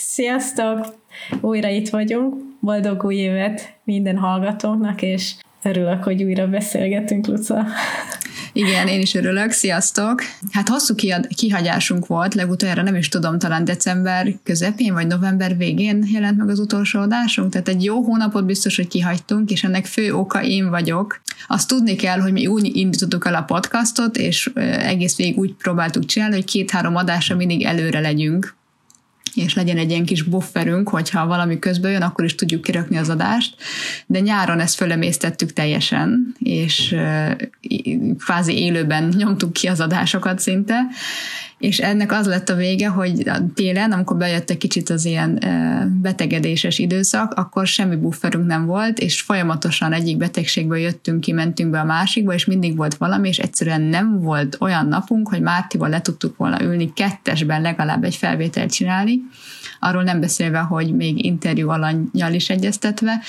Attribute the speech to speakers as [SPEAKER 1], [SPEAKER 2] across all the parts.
[SPEAKER 1] Sziasztok! Újra itt vagyunk. Boldog új évet minden hallgatónknak, és örülök, hogy újra beszélgetünk, Luca.
[SPEAKER 2] Igen, én is örülök. Sziasztok! Hát hosszú kihagyásunk volt, legutoljára nem is tudom, talán december közepén vagy november végén jelent meg az utolsó adásunk, tehát egy jó hónapot biztos, hogy kihagytunk, és ennek fő oka én vagyok. Azt tudni kell, hogy mi úgy indítottuk el a podcastot, és egész végig úgy próbáltuk csinálni, hogy két-három adásra mindig előre legyünk, és legyen egy ilyen kis bufferünk, hogyha valami közben jön, akkor is tudjuk kirakni az adást, de nyáron ezt fölemésztettük teljesen, és kvázi élőben nyomtuk ki az adásokat szinte, és ennek az lett a vége, hogy télen, amikor bejött egy kicsit az ilyen betegedéses időszak, akkor semmi bufferünk nem volt, és folyamatosan egyik betegségből jöttünk ki, mentünk be a másikba, és mindig volt valami, és egyszerűen nem volt olyan napunk, hogy Mártival le tudtuk volna ülni kettesben legalább egy felvételt csinálni, arról nem beszélve, hogy még interjú alanyjal is egyeztetve,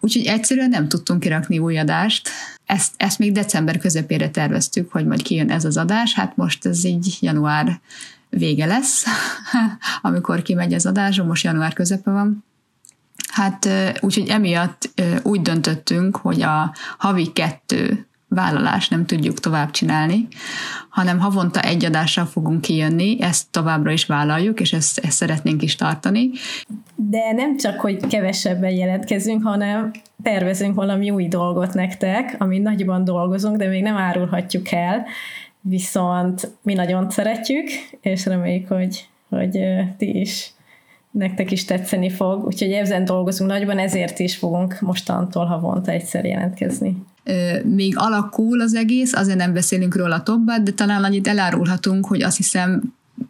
[SPEAKER 2] úgyhogy egyszerűen nem tudtunk kirakni új adást, ezt, ezt még december közepére terveztük, hogy majd kijön ez az adás, hát most ez így január vége lesz, amikor kimegy az adás, most január közepe van. Hát úgyhogy emiatt úgy döntöttünk, hogy a havi kettő vállalást nem tudjuk tovább csinálni, hanem havonta egy adással fogunk kijönni, ezt továbbra is vállaljuk, és ezt, ezt szeretnénk is tartani.
[SPEAKER 1] De nem csak, hogy kevesebben jelentkezünk, hanem tervezünk valami új dolgot nektek, ami nagyban dolgozunk, de még nem árulhatjuk el, viszont mi nagyon szeretjük, és reméljük, hogy, hogy ti is nektek is tetszeni fog, úgyhogy ezen dolgozunk nagyban, ezért is fogunk mostantól havonta egyszer jelentkezni
[SPEAKER 2] még alakul az egész, azért nem beszélünk róla tovább, de talán annyit elárulhatunk, hogy azt hiszem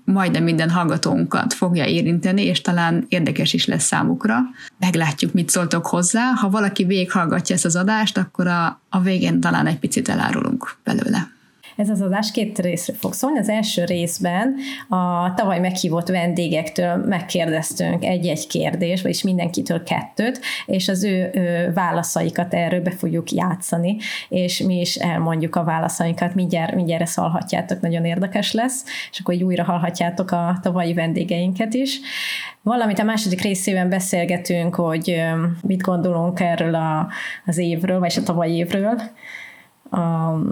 [SPEAKER 2] majdnem minden hallgatónkat fogja érinteni, és talán érdekes is lesz számukra. Meglátjuk, mit szóltok hozzá. Ha valaki végighallgatja ezt az adást, akkor a, a végén talán egy picit elárulunk belőle.
[SPEAKER 1] Ez az adás két részre fog szólni. Az első részben a tavaly meghívott vendégektől megkérdeztünk egy-egy kérdés, vagyis mindenkitől kettőt, és az ő, válaszaikat erről be fogjuk játszani, és mi is elmondjuk a válaszainkat, mindjárt, mindjárt ezt hallhatjátok, nagyon érdekes lesz, és akkor így újra hallhatjátok a tavalyi vendégeinket is. Valamit a második részében beszélgetünk, hogy mit gondolunk erről a, az évről, vagy a tavalyi évről, a,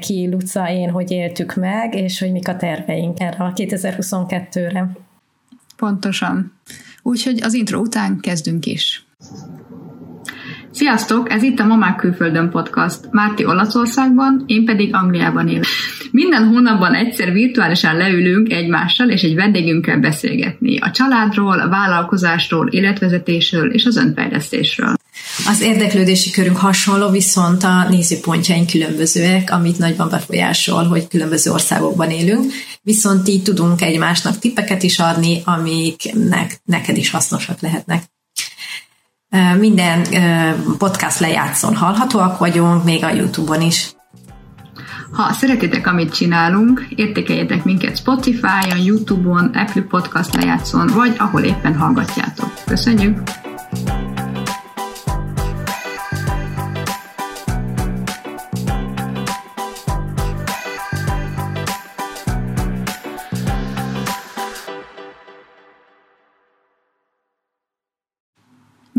[SPEAKER 1] ki, Luca, én, hogy éltük meg, és hogy mik a terveink erre a 2022-re.
[SPEAKER 2] Pontosan. Úgyhogy az intro után kezdünk is. Sziasztok! Ez itt a Mamák Külföldön podcast. Márti Olaszországban, én pedig Angliában élek. Minden hónapban egyszer virtuálisan leülünk egymással és egy vendégünkkel beszélgetni. A családról, a vállalkozásról, életvezetésről és az önfejlesztésről.
[SPEAKER 1] Az érdeklődési körünk hasonló, viszont a nézőpontjaink különbözőek, amit nagyban befolyásol, hogy különböző országokban élünk, viszont így tudunk egymásnak tippeket is adni, amiknek neked is hasznosak lehetnek. Minden podcast lejátszón hallhatóak vagyunk, még a YouTube-on is.
[SPEAKER 2] Ha szeretitek, amit csinálunk, értékeljetek minket Spotify-on, YouTube-on, Apple Podcast lejátszón, vagy ahol éppen hallgatjátok. Köszönjük!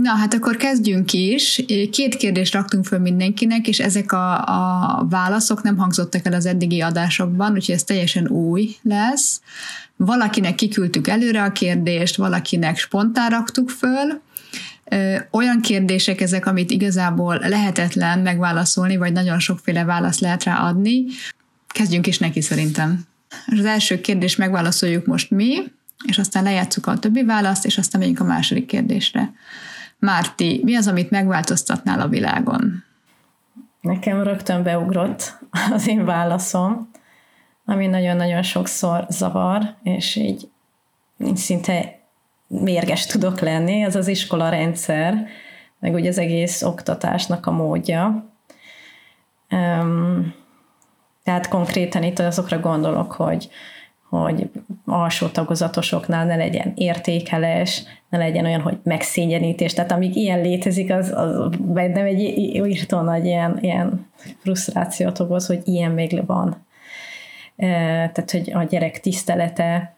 [SPEAKER 2] Na, hát akkor kezdjünk is. Két kérdést raktunk föl mindenkinek, és ezek a, a válaszok nem hangzottak el az eddigi adásokban, úgyhogy ez teljesen új lesz. Valakinek kiküldtük előre a kérdést, valakinek spontán raktuk föl. Olyan kérdések ezek, amit igazából lehetetlen megválaszolni, vagy nagyon sokféle választ lehet rá adni. Kezdjünk is neki szerintem. Az első kérdést megválaszoljuk most mi, és aztán lejátszuk a többi választ, és aztán megyünk a második kérdésre. Márti, mi az, amit megváltoztatnál a világon?
[SPEAKER 1] Nekem rögtön beugrott az én válaszom, ami nagyon-nagyon sokszor zavar, és így, szinte mérges tudok lenni, az az iskola rendszer, meg ugye az egész oktatásnak a módja. Tehát konkrétan itt azokra gondolok, hogy hogy alsó tagozatosoknál ne legyen értékelés, ne legyen olyan, hogy megszégyenítés. Tehát amíg ilyen létezik, az, az bennem egy írtó nagy ilyen, ilyen frusztrációt okoz, hogy ilyen még van. Tehát, hogy a gyerek tisztelete,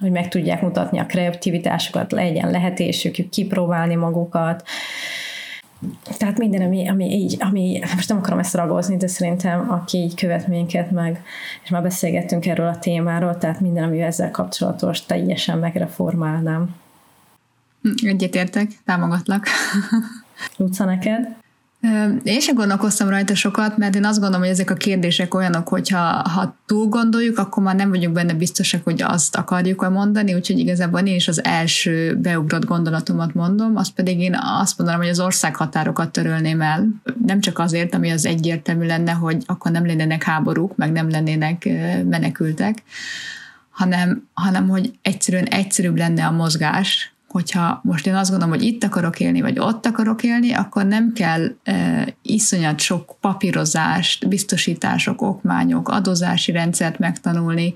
[SPEAKER 1] hogy meg tudják mutatni a kreativitásokat, legyen lehetésük kipróbálni magukat, tehát minden, ami, ami így, ami, most nem akarom ezt ragozni, de szerintem aki így követ minket meg, és már beszélgettünk erről a témáról, tehát minden, ami ezzel kapcsolatos, teljesen megreformálnám.
[SPEAKER 2] Egyetértek, támogatlak.
[SPEAKER 1] Luca, neked?
[SPEAKER 2] Én sem gondolkoztam rajta sokat, mert én azt gondolom, hogy ezek a kérdések olyanok, hogyha ha túl gondoljuk, akkor már nem vagyunk benne biztosak, hogy azt akarjuk mondani, úgyhogy igazából én is az első beugrott gondolatomat mondom, azt pedig én azt mondanám, hogy az országhatárokat törölném el. Nem csak azért, ami az egyértelmű lenne, hogy akkor nem lennének háborúk, meg nem lennének menekültek, hanem, hanem hogy egyszerűen egyszerűbb lenne a mozgás, hogyha most én azt gondolom, hogy itt akarok élni, vagy ott akarok élni, akkor nem kell e, iszonyat sok papírozást, biztosítások, okmányok, adózási rendszert megtanulni,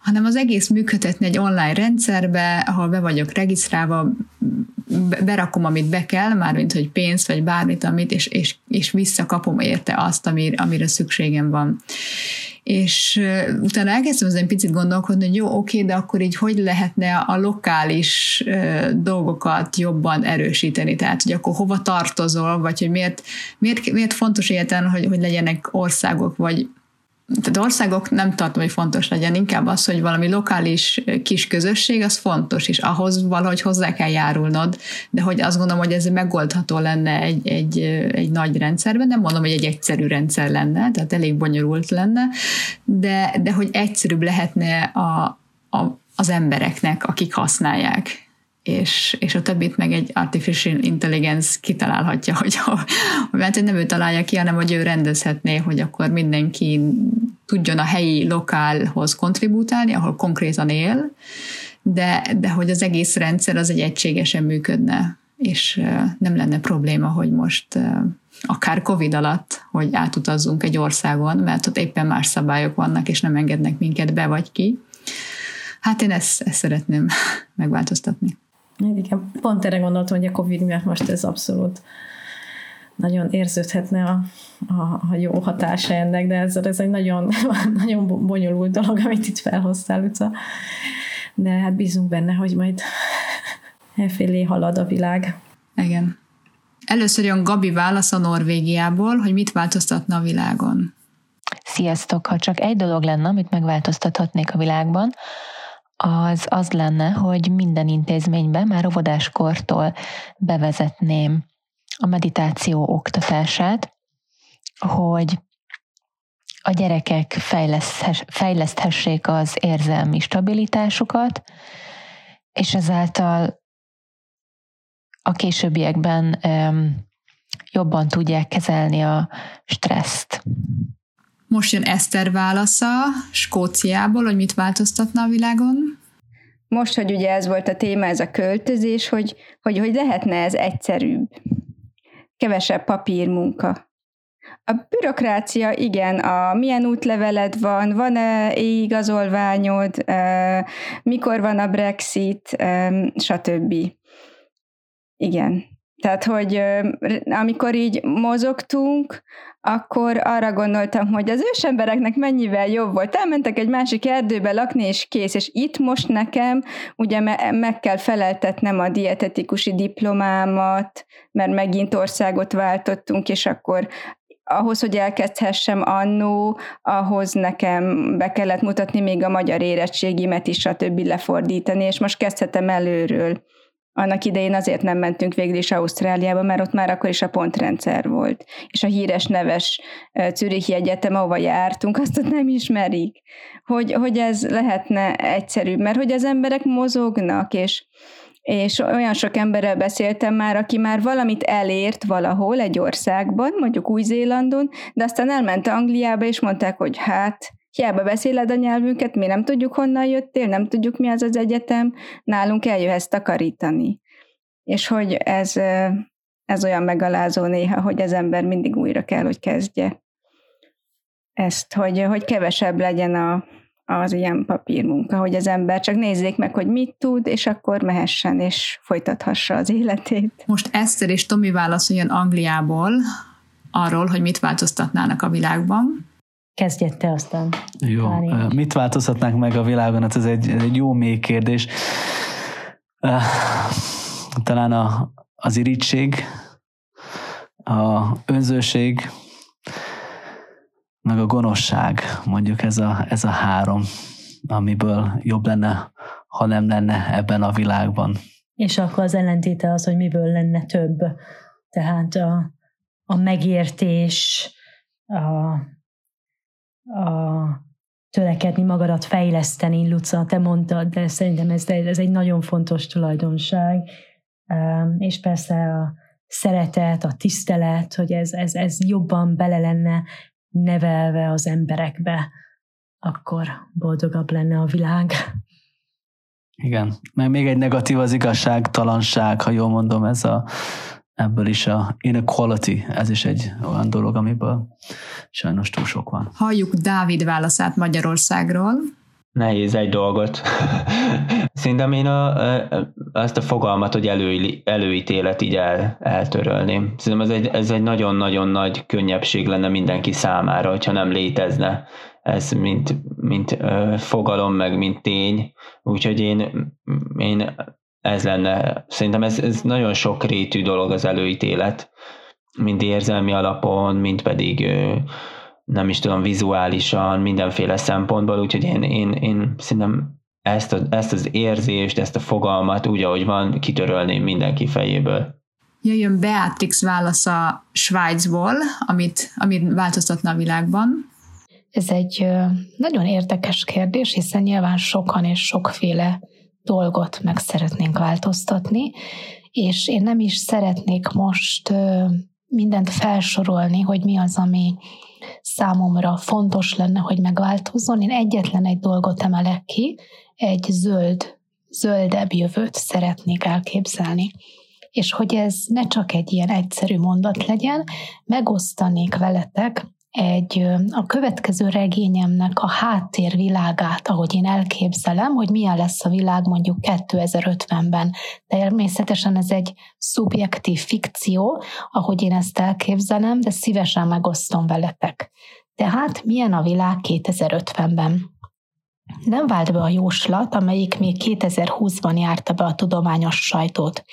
[SPEAKER 2] hanem az egész működhetni egy online rendszerbe, ahol be vagyok regisztrálva, berakom, amit be kell, mármint, hogy pénzt, vagy bármit, amit, és, és, és visszakapom érte azt, amire, amire szükségem van. És utána elkezdtem ezen picit gondolkodni, hogy jó, oké, de akkor így hogy lehetne a lokális dolgokat jobban erősíteni, tehát hogy akkor hova tartozol, vagy hogy miért, miért, miért fontos egyáltalán, hogy, hogy legyenek országok, vagy tehát országok nem tartom, hogy fontos legyen, inkább az, hogy valami lokális kis közösség, az fontos, és ahhoz valahogy hozzá kell járulnod, de hogy azt gondolom, hogy ez megoldható lenne egy, egy, egy nagy rendszerben, nem mondom, hogy egy egyszerű rendszer lenne, tehát elég bonyolult lenne, de, de hogy egyszerűbb lehetne a, a, az embereknek, akik használják. És, és a többit meg egy artificial intelligence kitalálhatja, hogy, mert hogy nem ő találja ki, hanem hogy ő rendezhetné, hogy akkor mindenki tudjon a helyi lokálhoz kontribútálni, ahol konkrétan él, de, de hogy az egész rendszer az egy egységesen működne, és nem lenne probléma, hogy most akár Covid alatt, hogy átutazzunk egy országon, mert ott éppen más szabályok vannak, és nem engednek minket be vagy ki. Hát én ezt, ezt szeretném megváltoztatni.
[SPEAKER 1] Igen, pont erre gondoltam, hogy a Covid miatt most ez abszolút nagyon érződhetne a, a, a jó hatása ennek, de ez, ez egy nagyon, nagyon bonyolult dolog, amit itt felhoztál, Luca. De hát bízunk benne, hogy majd elfélé halad a világ.
[SPEAKER 2] Igen. Először jön Gabi válasz a Norvégiából, hogy mit változtatna a világon.
[SPEAKER 3] Sziasztok! Ha csak egy dolog lenne, amit megváltoztathatnék a világban, az az lenne, hogy minden intézményben már óvodáskortól bevezetném a meditáció oktatását, hogy a gyerekek fejleszthessék az érzelmi stabilitásukat, és ezáltal a későbbiekben jobban tudják kezelni a stresszt.
[SPEAKER 2] Most jön Eszter válasza Skóciából, hogy mit változtatna a világon.
[SPEAKER 4] Most, hogy ugye ez volt a téma, ez a költözés, hogy, hogy, hogy lehetne ez egyszerűbb. Kevesebb papírmunka. A bürokrácia, igen, a milyen útleveled van, van-e igazolványod, mikor van a Brexit, stb. Igen. Tehát, hogy amikor így mozogtunk, akkor arra gondoltam, hogy az ősembereknek mennyivel jobb volt. Elmentek egy másik erdőbe lakni, és kész. És itt most nekem ugye meg kell feleltetnem a dietetikusi diplomámat, mert megint országot váltottunk, és akkor ahhoz, hogy elkezdhessem annó, ahhoz nekem be kellett mutatni még a magyar érettségimet is, stb. lefordítani, és most kezdhetem előről. Annak idején azért nem mentünk végül is Ausztráliába, mert ott már akkor is a pontrendszer volt. És a híres neves Zürichi Egyetem, ahova jártunk, azt ott nem ismerik. Hogy, hogy ez lehetne egyszerűbb, mert hogy az emberek mozognak, és, és olyan sok emberrel beszéltem már, aki már valamit elért valahol egy országban, mondjuk Új-Zélandon, de aztán elment Angliába, és mondták, hogy hát hiába beszéled a nyelvünket, mi nem tudjuk honnan jöttél, nem tudjuk mi az az egyetem, nálunk eljöhetsz takarítani. És hogy ez, ez olyan megalázó néha, hogy az ember mindig újra kell, hogy kezdje ezt, hogy, hogy kevesebb legyen a, az ilyen papírmunka, hogy az ember csak nézzék meg, hogy mit tud, és akkor mehessen, és folytathassa az életét.
[SPEAKER 2] Most Eszter és Tomi válaszoljon Angliából arról, hogy mit változtatnának a világban.
[SPEAKER 5] Kezdjed te aztán.
[SPEAKER 6] Jó, mit változhatnánk meg a világon? Hát ez egy, egy jó mély kérdés. Talán a, az irítség, a önzőség, meg a gonoszság, mondjuk ez a, ez a három, amiből jobb lenne, ha nem lenne ebben a világban.
[SPEAKER 5] És akkor az ellentéte az, hogy miből lenne több. Tehát a, a megértés, a, a törekedni magadat fejleszteni, Luca, te mondtad, de szerintem ez, ez egy nagyon fontos tulajdonság. És persze a szeretet, a tisztelet, hogy ez, ez, ez jobban bele lenne nevelve az emberekbe, akkor boldogabb lenne a világ.
[SPEAKER 6] Igen, meg még egy negatív az igazságtalanság, ha jól mondom, ez a, ebből is a inequality, ez is egy olyan dolog, amiből sajnos túl sok van.
[SPEAKER 2] Halljuk Dávid válaszát Magyarországról.
[SPEAKER 7] Nehéz egy dolgot. Szerintem én a, azt a fogalmat, hogy elő, előítélet így el, eltörölném. Szerintem ez egy, ez egy nagyon-nagyon nagy könnyebbség lenne mindenki számára, hogyha nem létezne ez mint, mint fogalom, meg mint tény. Úgyhogy én, én ez lenne, szerintem ez, ez nagyon sok rétű dolog az előítélet, mind érzelmi alapon, mind pedig nem is tudom, vizuálisan, mindenféle szempontból, úgyhogy én, én, én szerintem ezt, a, ezt az érzést, ezt a fogalmat úgy, ahogy van, kitörölném mindenki fejéből.
[SPEAKER 2] Jöjjön Beatrix válasza Svájcból, amit, amit változtatna a világban.
[SPEAKER 8] Ez egy nagyon érdekes kérdés, hiszen nyilván sokan és sokféle dolgot meg szeretnénk változtatni, és én nem is szeretnék most mindent felsorolni, hogy mi az, ami számomra fontos lenne, hogy megváltozzon. Én egyetlen egy dolgot emelek ki, egy zöld, zöldebb jövőt szeretnék elképzelni. És hogy ez ne csak egy ilyen egyszerű mondat legyen, megosztanék veletek egy a következő regényemnek a háttérvilágát, ahogy én elképzelem, hogy milyen lesz a világ mondjuk 2050-ben. Természetesen ez egy szubjektív fikció, ahogy én ezt elképzelem, de szívesen megosztom veletek. Tehát milyen a világ 2050-ben? Nem vált be a jóslat, amelyik még 2020-ban járta be a tudományos sajtót.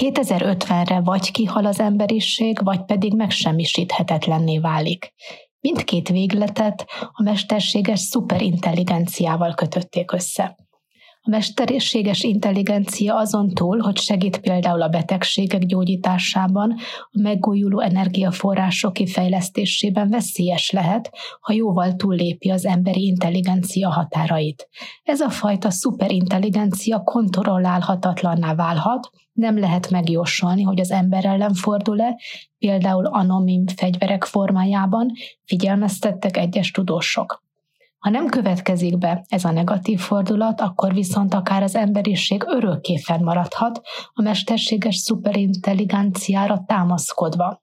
[SPEAKER 8] 2050-re vagy kihal az emberiség, vagy pedig megsemmisíthetetlenné válik. Mindkét végletet a mesterséges szuperintelligenciával kötötték össze. A mesterséges intelligencia azon túl, hogy segít például a betegségek gyógyításában, a megújuló energiaforrások kifejlesztésében veszélyes lehet, ha jóval túllépi az emberi intelligencia határait. Ez a fajta szuperintelligencia kontrollálhatatlanná válhat, nem lehet megjósolni, hogy az ember ellen fordul-e, például anonim fegyverek formájában, figyelmeztettek egyes tudósok. Ha nem következik be ez a negatív fordulat, akkor viszont akár az emberiség örökké fennmaradhat a mesterséges szuperintelligenciára támaszkodva.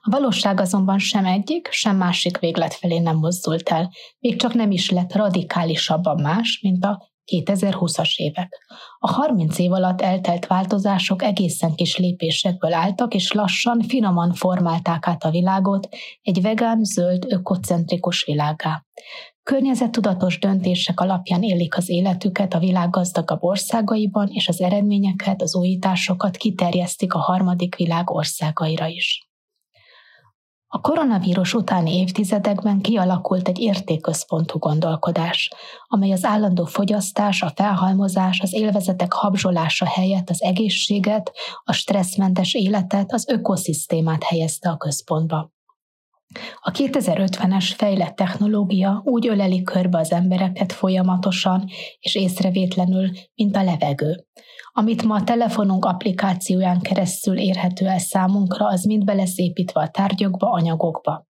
[SPEAKER 8] A valóság azonban sem egyik, sem másik véglet felé nem mozdult el, még csak nem is lett radikálisabban más, mint a 2020-as évek. A 30 év alatt eltelt változások egészen kis lépésekből álltak, és lassan, finoman formálták át a világot egy vegán, zöld, ökocentrikus világá. Környezettudatos döntések alapján élik az életüket a világ gazdagabb országaiban, és az eredményeket, az újításokat kiterjesztik a harmadik világ országaira is. A koronavírus utáni évtizedekben kialakult egy értékközpontú gondolkodás, amely az állandó fogyasztás, a felhalmozás, az élvezetek habzsolása helyett az egészséget, a stresszmentes életet, az ökoszisztémát helyezte a központba. A 2050-es fejlett technológia úgy öleli körbe az embereket folyamatosan és észrevétlenül, mint a levegő. Amit ma a telefonunk applikációján keresztül érhető el számunkra, az mind be lesz építve a tárgyakba, anyagokba.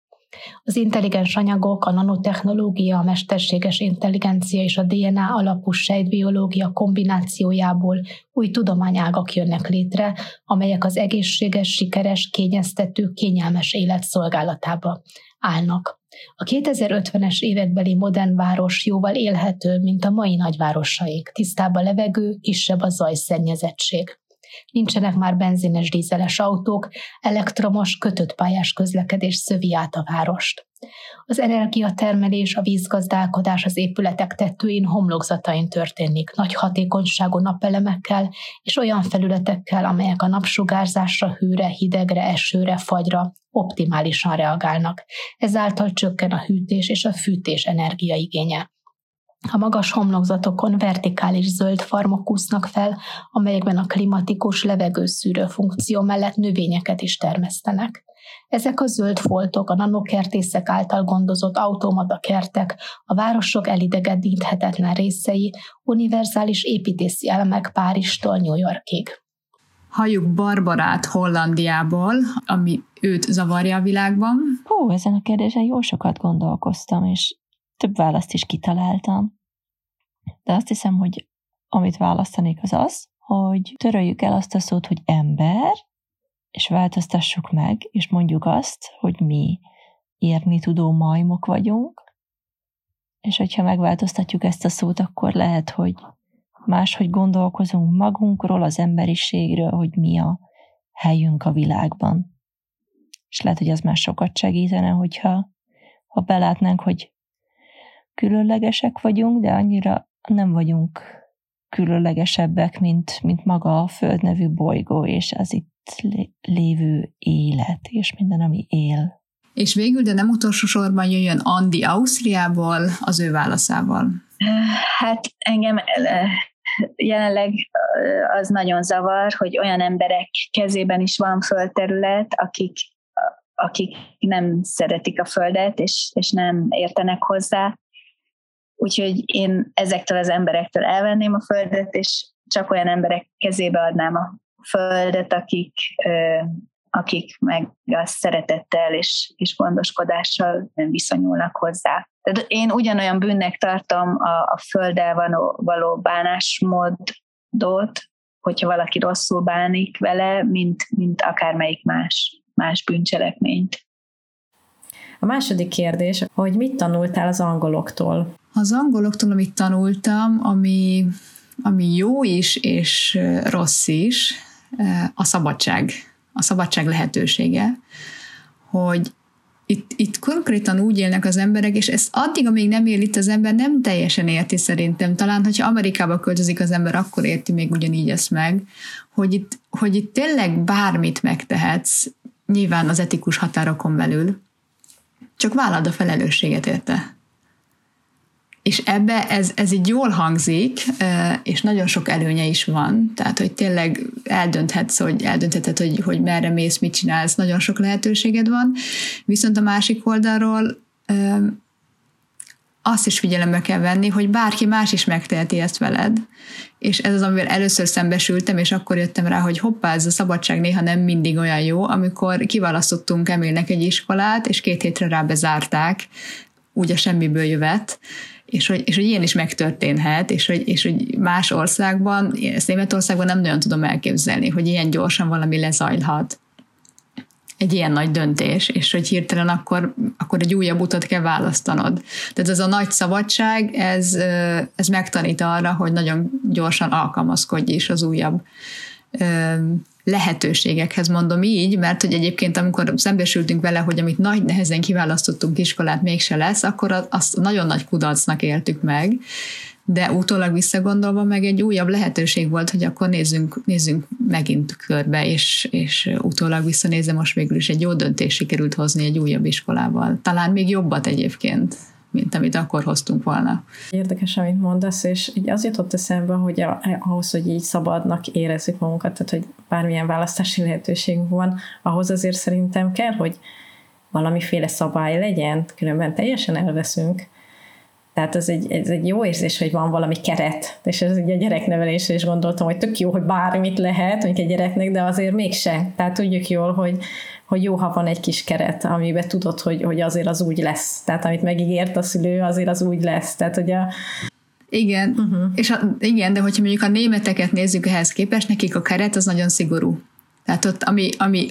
[SPEAKER 8] Az intelligens anyagok, a nanotechnológia, a mesterséges intelligencia és a DNA alapú sejtbiológia kombinációjából új tudományágak jönnek létre, amelyek az egészséges, sikeres, kényeztető, kényelmes élet szolgálatába állnak. A 2050-es évekbeli modern város jóval élhető, mint a mai nagyvárosaik. Tisztább a levegő, kisebb a zajszennyezettség. Nincsenek már benzines dízeles autók, elektromos, kötött pályás közlekedés szövi át a várost. Az energiatermelés, a vízgazdálkodás az épületek tetőin, homlokzatain történik, nagy hatékonyságú napelemekkel és olyan felületekkel, amelyek a napsugárzásra, hőre, hidegre, esőre, fagyra optimálisan reagálnak. Ezáltal csökken a hűtés és a fűtés energiaigénye. A magas homlokzatokon vertikális zöld farmok úsznak fel, amelyekben a klimatikus levegőszűrő funkció mellett növényeket is termesztenek. Ezek a zöld foltok, a nanokertészek által gondozott automata kertek, a városok elidegedíthetetlen részei, univerzális építészi elemek Párizstól New Yorkig.
[SPEAKER 2] Halljuk Barbarát Hollandiából, ami őt zavarja a világban.
[SPEAKER 3] Hú, ezen a kérdésen jó sokat gondolkoztam, és több választ is kitaláltam. De azt hiszem, hogy amit választanék az az, hogy töröljük el azt a szót, hogy ember, és változtassuk meg, és mondjuk azt, hogy mi érni tudó majmok vagyunk, és hogyha megváltoztatjuk ezt a szót, akkor lehet, hogy máshogy gondolkozunk magunkról, az emberiségről, hogy mi a helyünk a világban. És lehet, hogy az már sokat segítene, hogyha ha belátnánk, hogy különlegesek vagyunk, de annyira nem vagyunk különlegesebbek, mint, mint maga a Föld nevű bolygó, és az itt lévő élet, és minden, ami él.
[SPEAKER 2] És végül, de nem utolsó sorban jöjjön Andi Ausztriából az ő válaszával.
[SPEAKER 9] Hát engem jelenleg az nagyon zavar, hogy olyan emberek kezében is van földterület, akik, akik nem szeretik a földet, és, és nem értenek hozzá. Úgyhogy én ezektől az emberektől elvenném a földet, és csak olyan emberek kezébe adnám a földet, akik, akik meg a szeretettel és, és gondoskodással viszonyulnak hozzá. Tehát én ugyanolyan bűnnek tartom a, a földdel való, való bánásmódot, hogyha valaki rosszul bánik vele, mint, mint akármelyik más, más bűncselekményt.
[SPEAKER 1] A második kérdés, hogy mit tanultál az angoloktól?
[SPEAKER 2] Az angoloktól, amit tanultam, ami, ami jó is és rossz is, a szabadság, a szabadság lehetősége, hogy itt, itt konkrétan úgy élnek az emberek, és ezt addig, amíg nem él itt az ember, nem teljesen érti szerintem. Talán, hogyha Amerikába költözik az ember, akkor érti még ugyanígy ezt meg, hogy itt, hogy itt tényleg bármit megtehetsz, nyilván az etikus határokon belül, csak vállald a felelősséget érte. És ebbe ez, ez így jól hangzik, és nagyon sok előnye is van, tehát, hogy tényleg eldönthetsz, hogy eldöntheted, hogy, hogy merre mész, mit csinálsz, nagyon sok lehetőséged van, viszont a másik oldalról azt is figyelembe kell venni, hogy bárki más is megteheti ezt veled, és ez az, amivel először szembesültem, és akkor jöttem rá, hogy hoppá, ez a szabadság néha nem mindig olyan jó, amikor kiválasztottunk Emilnek egy iskolát, és két hétre rá bezárták, úgy a semmiből jövet, és hogy, és hogy ilyen is megtörténhet, és hogy, és hogy más országban, ezt Németországban nem nagyon tudom elképzelni, hogy ilyen gyorsan valami lezajlhat egy ilyen nagy döntés, és hogy hirtelen akkor, akkor egy újabb utat kell választanod. Tehát ez a nagy szabadság, ez, ez megtanít arra, hogy nagyon gyorsan alkalmazkodj is az újabb lehetőségekhez mondom így, mert hogy egyébként amikor szembesültünk vele, hogy amit nagy nehezen kiválasztottunk iskolát mégse lesz, akkor azt nagyon nagy kudarcnak éltük meg, de utólag visszagondolva meg egy újabb lehetőség volt, hogy akkor nézzünk, nézzünk megint körbe, és, és utólag visszanézem, most végül is egy jó döntés sikerült hozni egy újabb iskolával. Talán még jobbat egyébként mint amit akkor hoztunk volna.
[SPEAKER 1] Érdekes, amit mondasz, és így az jutott eszembe, hogy ahhoz, hogy így szabadnak érezzük magunkat, tehát hogy bármilyen választási lehetőségünk van, ahhoz azért szerintem kell, hogy valamiféle szabály legyen, különben teljesen elveszünk. Tehát ez egy, ez egy jó érzés, hogy van valami keret, és ez ugye a gyereknevelésre is gondoltam, hogy tök jó, hogy bármit lehet, mondjuk egy gyereknek, de azért mégse. Tehát tudjuk jól, hogy, hogy jó, ha van egy kis keret, amiben tudod, hogy, hogy azért az úgy lesz. Tehát amit megígért a szülő, azért az úgy lesz. Tehát, hogy a,
[SPEAKER 2] igen, uh-huh. és a, igen, de hogyha mondjuk a németeket nézzük ehhez képest, nekik a keret az nagyon szigorú. Tehát ott, ami, ami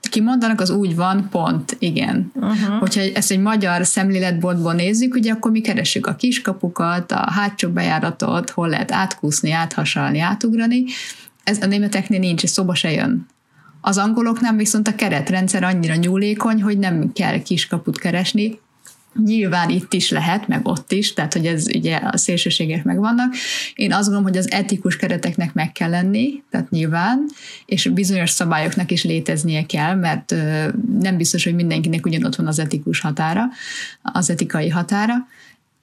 [SPEAKER 2] kimondanak, az úgy van, pont, igen. Uh-huh. Hogyha ezt egy magyar szemléletboltból nézzük, ugye akkor mi keressük a kiskapukat, a hátsó bejáratot, hol lehet átkúszni, áthasalni, átugrani, ez a németeknél nincs, és szóba se jön. Az angoloknál viszont a keretrendszer annyira nyúlékony, hogy nem kell kiskaput keresni, Nyilván itt is lehet, meg ott is, tehát hogy ez ugye a szélsőségek megvannak. Én azt gondolom, hogy az etikus kereteknek meg kell lenni, tehát nyilván, és bizonyos szabályoknak is léteznie kell, mert nem biztos, hogy mindenkinek ugyanott van az etikus határa, az etikai határa,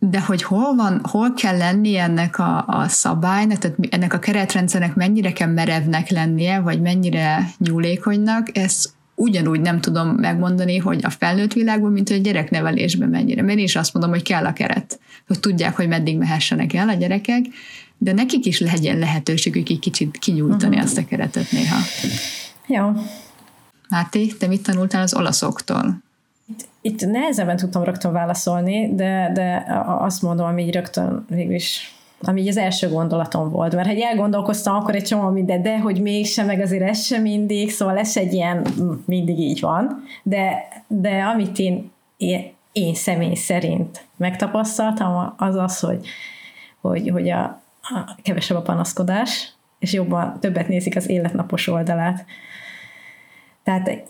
[SPEAKER 2] de hogy hol van, hol kell lenni ennek a, a szabálynak, tehát ennek a keretrendszernek mennyire kell merevnek lennie, vagy mennyire nyúlékonynak, ez ugyanúgy nem tudom megmondani, hogy a felnőtt világban, mint hogy a gyereknevelésben mennyire. Mert én is azt mondom, hogy kell a keret, hogy tudják, hogy meddig mehessenek el a gyerekek, de nekik is legyen lehetőségük egy kicsit kinyújtani uh-huh. azt a keretet néha.
[SPEAKER 1] Jó.
[SPEAKER 2] Máté, te mit tanultál az olaszoktól?
[SPEAKER 1] Itt, nehezebben tudtam rögtön válaszolni, de, de azt mondom, ami így rögtön végülis ami az első gondolatom volt, mert ha elgondolkoztam, akkor egy csomó minden, de hogy mégsem, meg azért ez sem mindig, szóval ez egy ilyen, mindig így van, de, de amit én, én, én személy szerint megtapasztaltam, az az, hogy, hogy, hogy a, a kevesebb a panaszkodás, és jobban többet nézik az életnapos oldalát. Tehát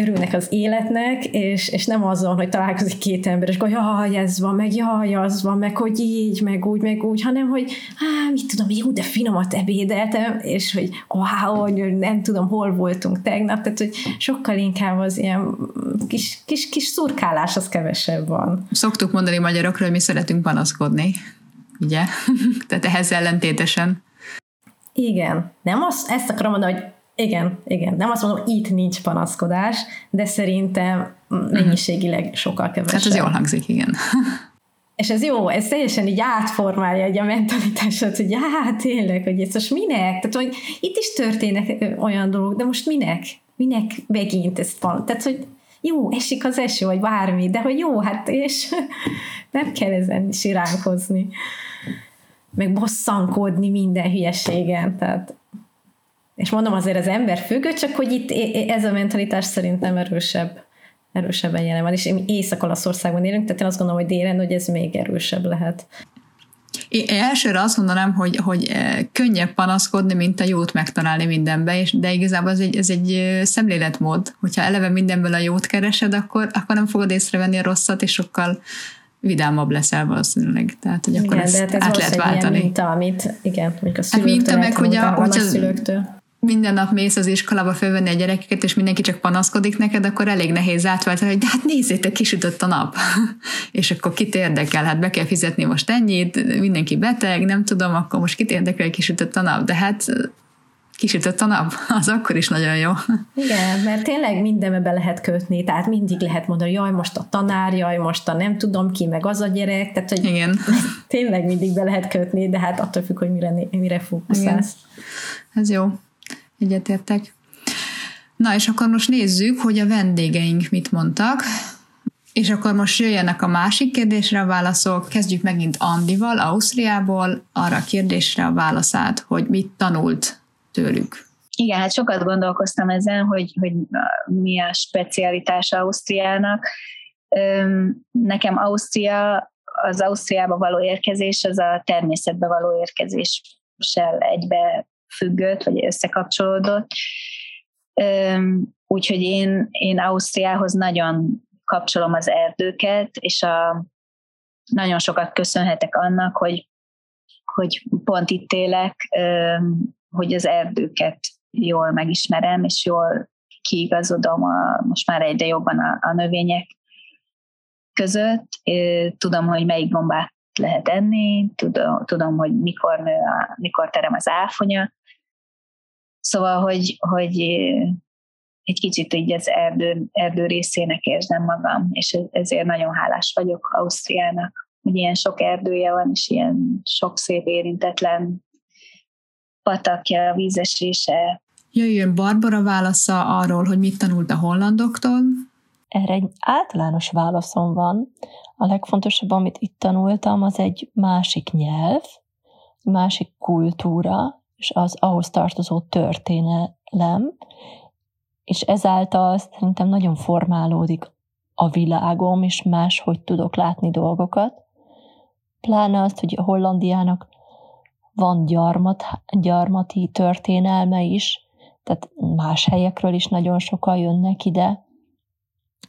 [SPEAKER 1] örülnek az életnek, és, és nem azon, hogy találkozik két ember, és akkor jaj, ez van, meg jaj, az van, meg hogy így, meg úgy, meg úgy, hanem hogy á, mit tudom, jó, de finomat ebédeltem, és hogy wow, nem tudom, hol voltunk tegnap, tehát hogy sokkal inkább az ilyen kis, kis, kis szurkálás az kevesebb van.
[SPEAKER 2] Szoktuk mondani magyarokra, hogy mi szeretünk panaszkodni, ugye? tehát ehhez ellentétesen.
[SPEAKER 1] Igen. Nem azt, ezt akarom mondani, hogy igen, igen. Nem azt mondom, hogy itt nincs panaszkodás, de szerintem mennyiségileg sokkal kevesebb.
[SPEAKER 2] Tehát ez jól hangzik, igen.
[SPEAKER 1] És ez jó, ez teljesen így átformálja egy a mentalitásot, hogy hát tényleg, hogy ez most minek? Tehát, hogy itt is történnek olyan dolgok, de most minek? Minek megint ezt van? Tehát, hogy jó, esik az eső, vagy bármi, de hogy jó, hát és nem kell ezen siránkozni, meg bosszankodni minden hülyeségen, tehát és mondom azért az ember függő, csak hogy itt ez a mentalitás szerintem erősebb, erősebben jelen van, és Észak-Olaszországban élünk, tehát én azt gondolom, hogy délen, hogy ez még erősebb lehet.
[SPEAKER 2] Én elsőre azt mondanám, hogy, hogy eh, könnyebb panaszkodni, mint a jót megtalálni mindenbe, és, de igazából ez egy, ez egy eh, szemléletmód. Hogyha eleve mindenből a jót keresed, akkor, akkor nem fogod észrevenni a rosszat, és sokkal vidámabb leszel valószínűleg. Tehát, hogy akkor igen, ezt de hát ez át lehet váltani.
[SPEAKER 1] Ilyen minta, amit, igen, mondjuk a szülőktől, hát minta meg, hogy a, a, a szülőktől
[SPEAKER 2] minden nap mész az iskolába fölvenni a gyerekeket, és mindenki csak panaszkodik neked, akkor elég nehéz átváltani, hogy de hát nézzétek, kisütött a nap. és akkor kit érdekel, hát be kell fizetni most ennyit, mindenki beteg, nem tudom, akkor most kit érdekel, kisütött a nap. De hát kisütött a nap, az akkor is nagyon jó.
[SPEAKER 1] Igen, mert tényleg mindenbe be lehet kötni, tehát mindig lehet mondani, jaj, most a tanár, jaj, most a nem tudom ki, meg az a gyerek, tehát hogy
[SPEAKER 2] Igen.
[SPEAKER 1] tényleg mindig be lehet kötni, de hát attól függ, hogy mire, mire fókuszálsz.
[SPEAKER 2] Ez jó. Egyetértek. Na, és akkor most nézzük, hogy a vendégeink mit mondtak. És akkor most jöjjenek a másik kérdésre a válaszok. Kezdjük megint Andival, Ausztriából, arra a kérdésre a válaszát, hogy mit tanult tőlük.
[SPEAKER 9] Igen, hát sokat gondolkoztam ezen, hogy, hogy mi a specialitás Ausztriának. Nekem Ausztria, az Ausztriába való érkezés, az a természetbe való érkezéssel egybe függött, vagy összekapcsolódott. Úgyhogy én, én Ausztriához nagyon kapcsolom az erdőket, és a, nagyon sokat köszönhetek annak, hogy, hogy pont itt élek, hogy az erdőket jól megismerem, és jól kiigazodom a, most már egyre jobban a, a növények között. Tudom, hogy melyik gombát lehet enni, tudom, tudom hogy mikor, nő a, mikor terem az áfonya, Szóval, hogy, hogy egy kicsit így az erdő, erdő részének érzem magam, és ezért nagyon hálás vagyok Ausztriának, hogy ilyen sok erdője van, és ilyen sok szép érintetlen patakja, vízesése.
[SPEAKER 2] Jöjjön Barbara válasza arról, hogy mit tanult a hollandoktól.
[SPEAKER 3] Erre egy általános válaszom van. A legfontosabb, amit itt tanultam, az egy másik nyelv, másik kultúra, és az ahhoz tartozó történelem, és ezáltal szerintem nagyon formálódik a világom, és máshogy tudok látni dolgokat. Pláne azt, hogy a Hollandiának van gyarmat, gyarmati történelme is, tehát más helyekről is nagyon sokan jönnek ide.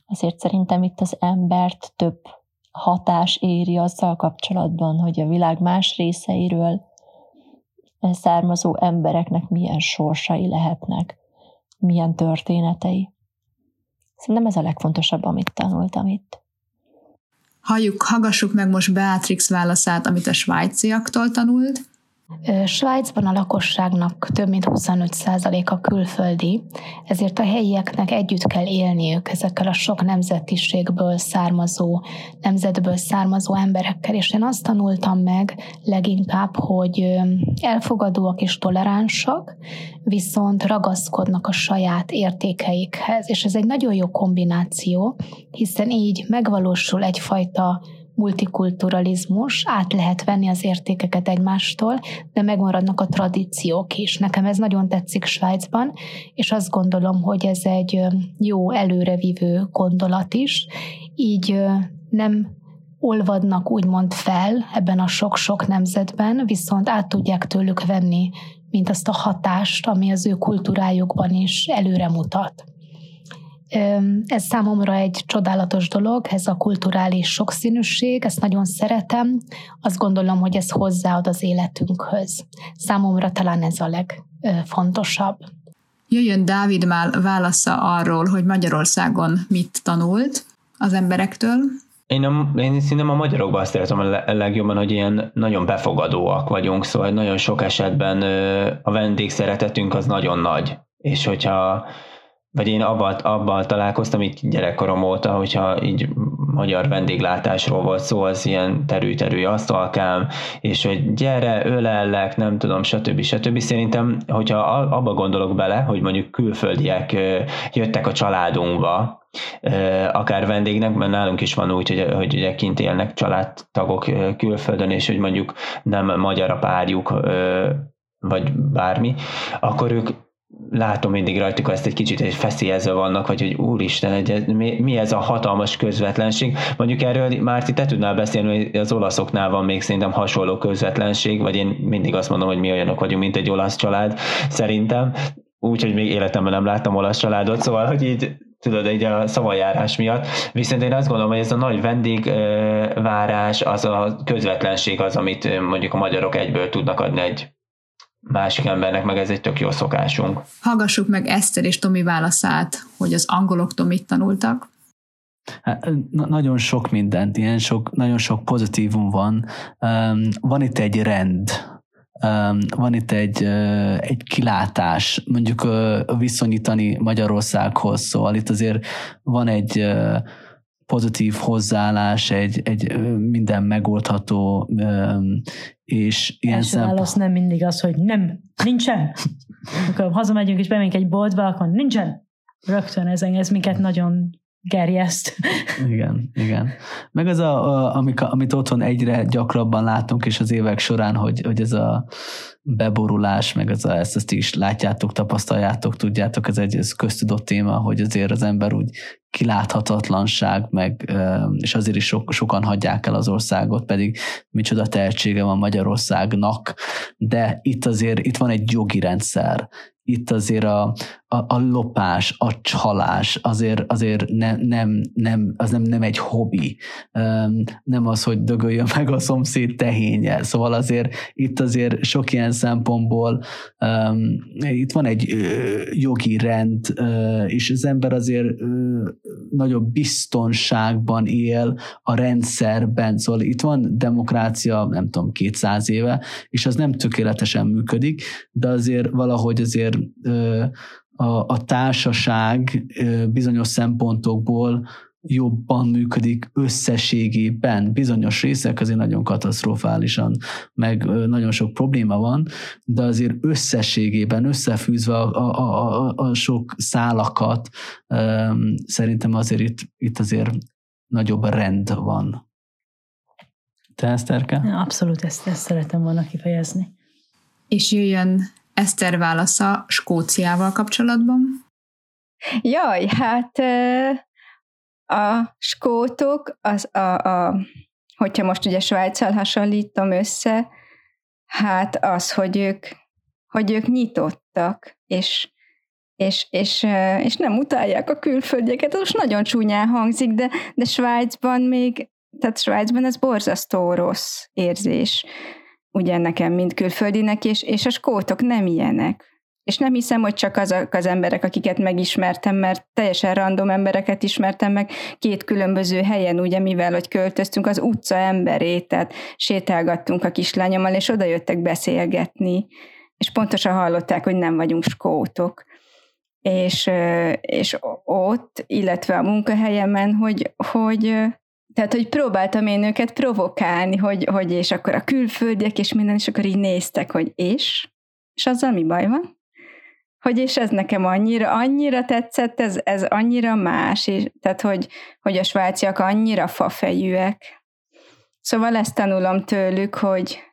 [SPEAKER 3] Azért szerintem itt az embert több hatás éri azzal kapcsolatban, hogy a világ más részeiről származó embereknek milyen sorsai lehetnek, milyen történetei. Szerintem ez a legfontosabb, amit tanultam itt.
[SPEAKER 2] Halljuk, hallgassuk meg most Beatrix válaszát, amit a svájciaktól tanult.
[SPEAKER 8] Svájcban a lakosságnak több mint 25%-a külföldi, ezért a helyieknek együtt kell élniük ezekkel a sok nemzetiségből származó, nemzetből származó emberekkel, és én azt tanultam meg leginkább, hogy elfogadóak és toleránsak, viszont ragaszkodnak a saját értékeikhez, és ez egy nagyon jó kombináció, hiszen így megvalósul egyfajta multikulturalizmus, át lehet venni az értékeket egymástól, de megmaradnak a tradíciók is. Nekem ez nagyon tetszik Svájcban, és azt gondolom, hogy ez egy jó előrevívő gondolat is. Így nem olvadnak úgymond fel ebben a sok-sok nemzetben, viszont át tudják tőlük venni, mint azt a hatást, ami az ő kultúrájukban is előre mutat. Ez számomra egy csodálatos dolog, ez a kulturális sokszínűség, ezt nagyon szeretem, azt gondolom, hogy ez hozzáad az életünkhöz. Számomra talán ez a legfontosabb.
[SPEAKER 2] Jöjjön Dávid már válasza arról, hogy Magyarországon mit tanult az emberektől.
[SPEAKER 7] Én, a, én szerintem a magyarokban azt értem a legjobban, hogy ilyen nagyon befogadóak vagyunk, szóval nagyon sok esetben a vendégszeretetünk az nagyon nagy. És hogyha vagy én abban, abban találkoztam itt gyerekkorom óta, hogyha így magyar vendéglátásról volt szó, az ilyen terű-terű asztalkám, és hogy gyere, ölellek, nem tudom, stb. stb. Szerintem, hogyha abba gondolok bele, hogy mondjuk külföldiek jöttek a családunkba, akár vendégnek, mert nálunk is van úgy, hogy, hogy ugye kint élnek családtagok külföldön, és hogy mondjuk nem magyar a párjuk, vagy bármi, akkor ők látom mindig rajtuk ezt egy kicsit, egy feszélyezve vannak, vagy hogy úristen, egy, mi, mi ez a hatalmas közvetlenség. Mondjuk erről Márti, te tudnál beszélni, hogy az olaszoknál van még szerintem hasonló közvetlenség, vagy én mindig azt mondom, hogy mi olyanok vagyunk, mint egy olasz család, szerintem. Úgyhogy még életemben nem láttam olasz családot, szóval, hogy így tudod, egy a szavajárás miatt. Viszont én azt gondolom, hogy ez a nagy vendégvárás, az a közvetlenség az, amit mondjuk a magyarok egyből tudnak adni egy másik embernek, meg ez egy tök jó szokásunk.
[SPEAKER 2] Hallgassuk meg Eszter és Tomi válaszát, hogy az angoloktól mit tanultak.
[SPEAKER 6] Hát, nagyon sok mindent, ilyen sok, nagyon sok pozitívum van. Um, van itt egy rend, um, van itt egy, uh, egy kilátás, mondjuk uh, viszonyítani Magyarországhoz, szóval itt azért van egy uh, pozitív hozzáállás, egy, egy minden megoldható, és ilyen
[SPEAKER 5] Első szempont... válasz nem mindig az, hogy nem, nincsen. Akkor hazamegyünk és bemegyünk egy boltba, akkor nincsen. Rögtön ez, ez minket nagyon gerjeszt.
[SPEAKER 6] Igen, igen. Meg az, a, a, amik, amit otthon egyre gyakrabban látunk, és az évek során, hogy, hogy ez a beborulás, meg az ezt, ezt is látjátok, tapasztaljátok, tudjátok, ez egy ez köztudott téma, hogy azért az ember úgy kiláthatatlanság, meg, és azért is sok, sokan hagyják el az országot, pedig micsoda tehetsége van Magyarországnak, de itt azért itt van egy jogi rendszer, itt azért a, a, a lopás, a csalás azért, azért ne, nem, nem, az nem, nem egy hobbi. Nem az, hogy dögöljön meg a szomszéd tehénye. Szóval azért itt azért sok ilyen szempontból itt van egy jogi rend, és az ember azért nagyobb biztonságban él a rendszerben. Szóval itt van demokrácia, nem tudom, 200 éve, és az nem tökéletesen működik, de azért valahogy azért a, a társaság bizonyos szempontokból jobban működik összességében. Bizonyos részek azért nagyon katasztrofálisan, meg nagyon sok probléma van, de azért összességében, összefűzve a, a, a, a sok szálakat, szerintem azért itt, itt azért nagyobb rend van. Te, Eszterke?
[SPEAKER 5] Abszolút ezt, ezt szeretem volna kifejezni.
[SPEAKER 2] És jöjjön Eszter válasza Skóciával kapcsolatban?
[SPEAKER 4] Jaj, hát a skótok, az a, a, hogyha most ugye Svájccal hasonlítom össze, Hát az, hogy ők, hogy ők nyitottak, és, és, és, és nem utálják a külföldieket. Most nagyon csúnyán hangzik, de, de Svájcban még, tehát Svájcban ez borzasztó rossz érzés, ugye nekem, mint külföldinek, és, és a skótok nem ilyenek. És nem hiszem, hogy csak azok az emberek, akiket megismertem, mert teljesen random embereket ismertem meg két különböző helyen, ugye, mivel hogy költöztünk az utca emberét, tehát sétálgattunk a kislányommal, és oda jöttek beszélgetni, és pontosan hallották, hogy nem vagyunk skótok. És, és ott, illetve a munkahelyemen, hogy, hogy tehát, hogy próbáltam én őket provokálni, hogy, hogy és akkor a külföldiek, és minden, és akkor így néztek, hogy és? És azzal mi baj van? Hogy és ez nekem annyira, annyira tetszett, ez, ez annyira más, és, tehát hogy, hogy a svájciak annyira fafejűek. Szóval ezt tanulom tőlük, hogy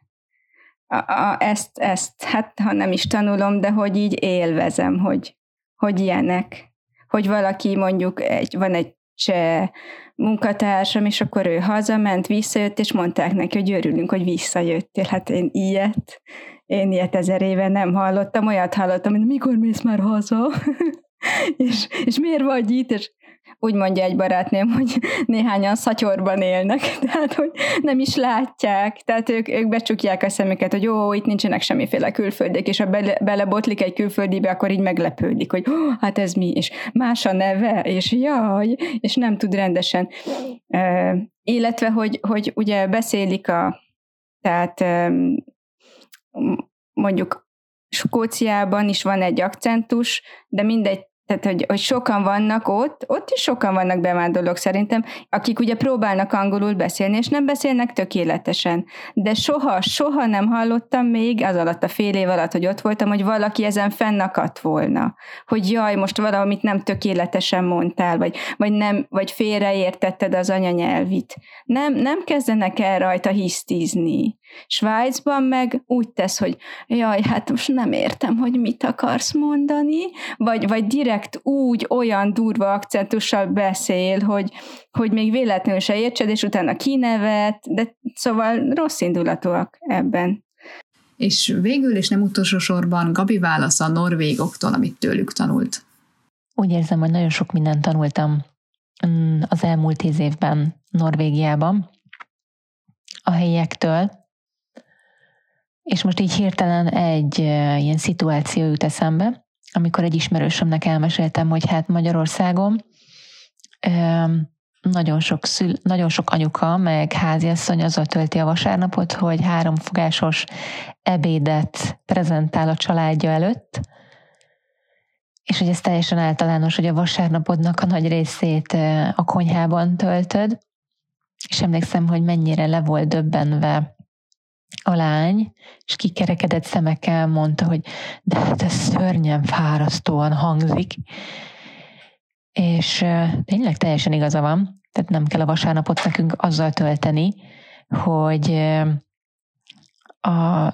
[SPEAKER 4] a, a, ezt, ezt, hát ha nem is tanulom, de hogy így élvezem, hogy, hogy ilyenek. Hogy valaki mondjuk, egy, van egy cseh munkatársam, és akkor ő hazament, visszajött, és mondták neki, hogy örülünk, hogy visszajöttél. Hát én ilyet, én ilyet ezer éve nem hallottam, olyat hallottam, hogy mikor mész már haza? és, és miért vagy itt? És úgy mondja egy barátnőm, hogy néhányan szatyorban élnek, tehát hogy nem is látják, tehát ők, ők becsukják a szemüket, hogy jó, itt nincsenek semmiféle külföldiek, és ha bele, belebotlik egy külföldibe, akkor így meglepődik, hogy oh, hát ez mi, és más a neve, és jaj, és nem tud rendesen. Uh, illetve, hogy, hogy ugye beszélik a, tehát mondjuk Skóciában is van egy akcentus, de mindegy tehát, hogy, hogy sokan vannak ott, ott is sokan vannak bevándorlók szerintem, akik ugye próbálnak angolul beszélni, és nem beszélnek tökéletesen. De soha, soha nem hallottam még, az alatt a fél év alatt, hogy ott voltam, hogy valaki ezen fennakadt volna. Hogy jaj, most valamit nem tökéletesen mondtál, vagy, vagy, nem, vagy félreértetted az anyanyelvit. Nem, nem kezdenek el rajta hisztizni. Svájcban meg úgy tesz, hogy jaj, hát most nem értem, hogy mit akarsz mondani, vagy, vagy direkt úgy olyan durva akcentussal beszél, hogy, hogy még véletlenül se értsed, és utána kinevet, de szóval rossz indulatúak ebben.
[SPEAKER 2] És végül, és nem utolsó sorban, Gabi válasz a norvégoktól, amit tőlük tanult.
[SPEAKER 3] Úgy érzem, hogy nagyon sok mindent tanultam mm, az elmúlt tíz évben Norvégiában a helyiektől, és most így hirtelen egy ilyen szituáció jut eszembe, amikor egy ismerősömnek elmeséltem, hogy hát Magyarországon nagyon sok, szül, nagyon sok anyuka, meg háziasszony azzal tölti a vasárnapot, hogy háromfogásos ebédet prezentál a családja előtt, és hogy ez teljesen általános, hogy a vasárnapodnak a nagy részét a konyhában töltöd, és emlékszem, hogy mennyire le volt döbbenve a lány, és kikerekedett szemekkel mondta, hogy de hát ez szörnyen fárasztóan hangzik. És tényleg teljesen igaza van, tehát nem kell a vasárnapot nekünk azzal tölteni, hogy a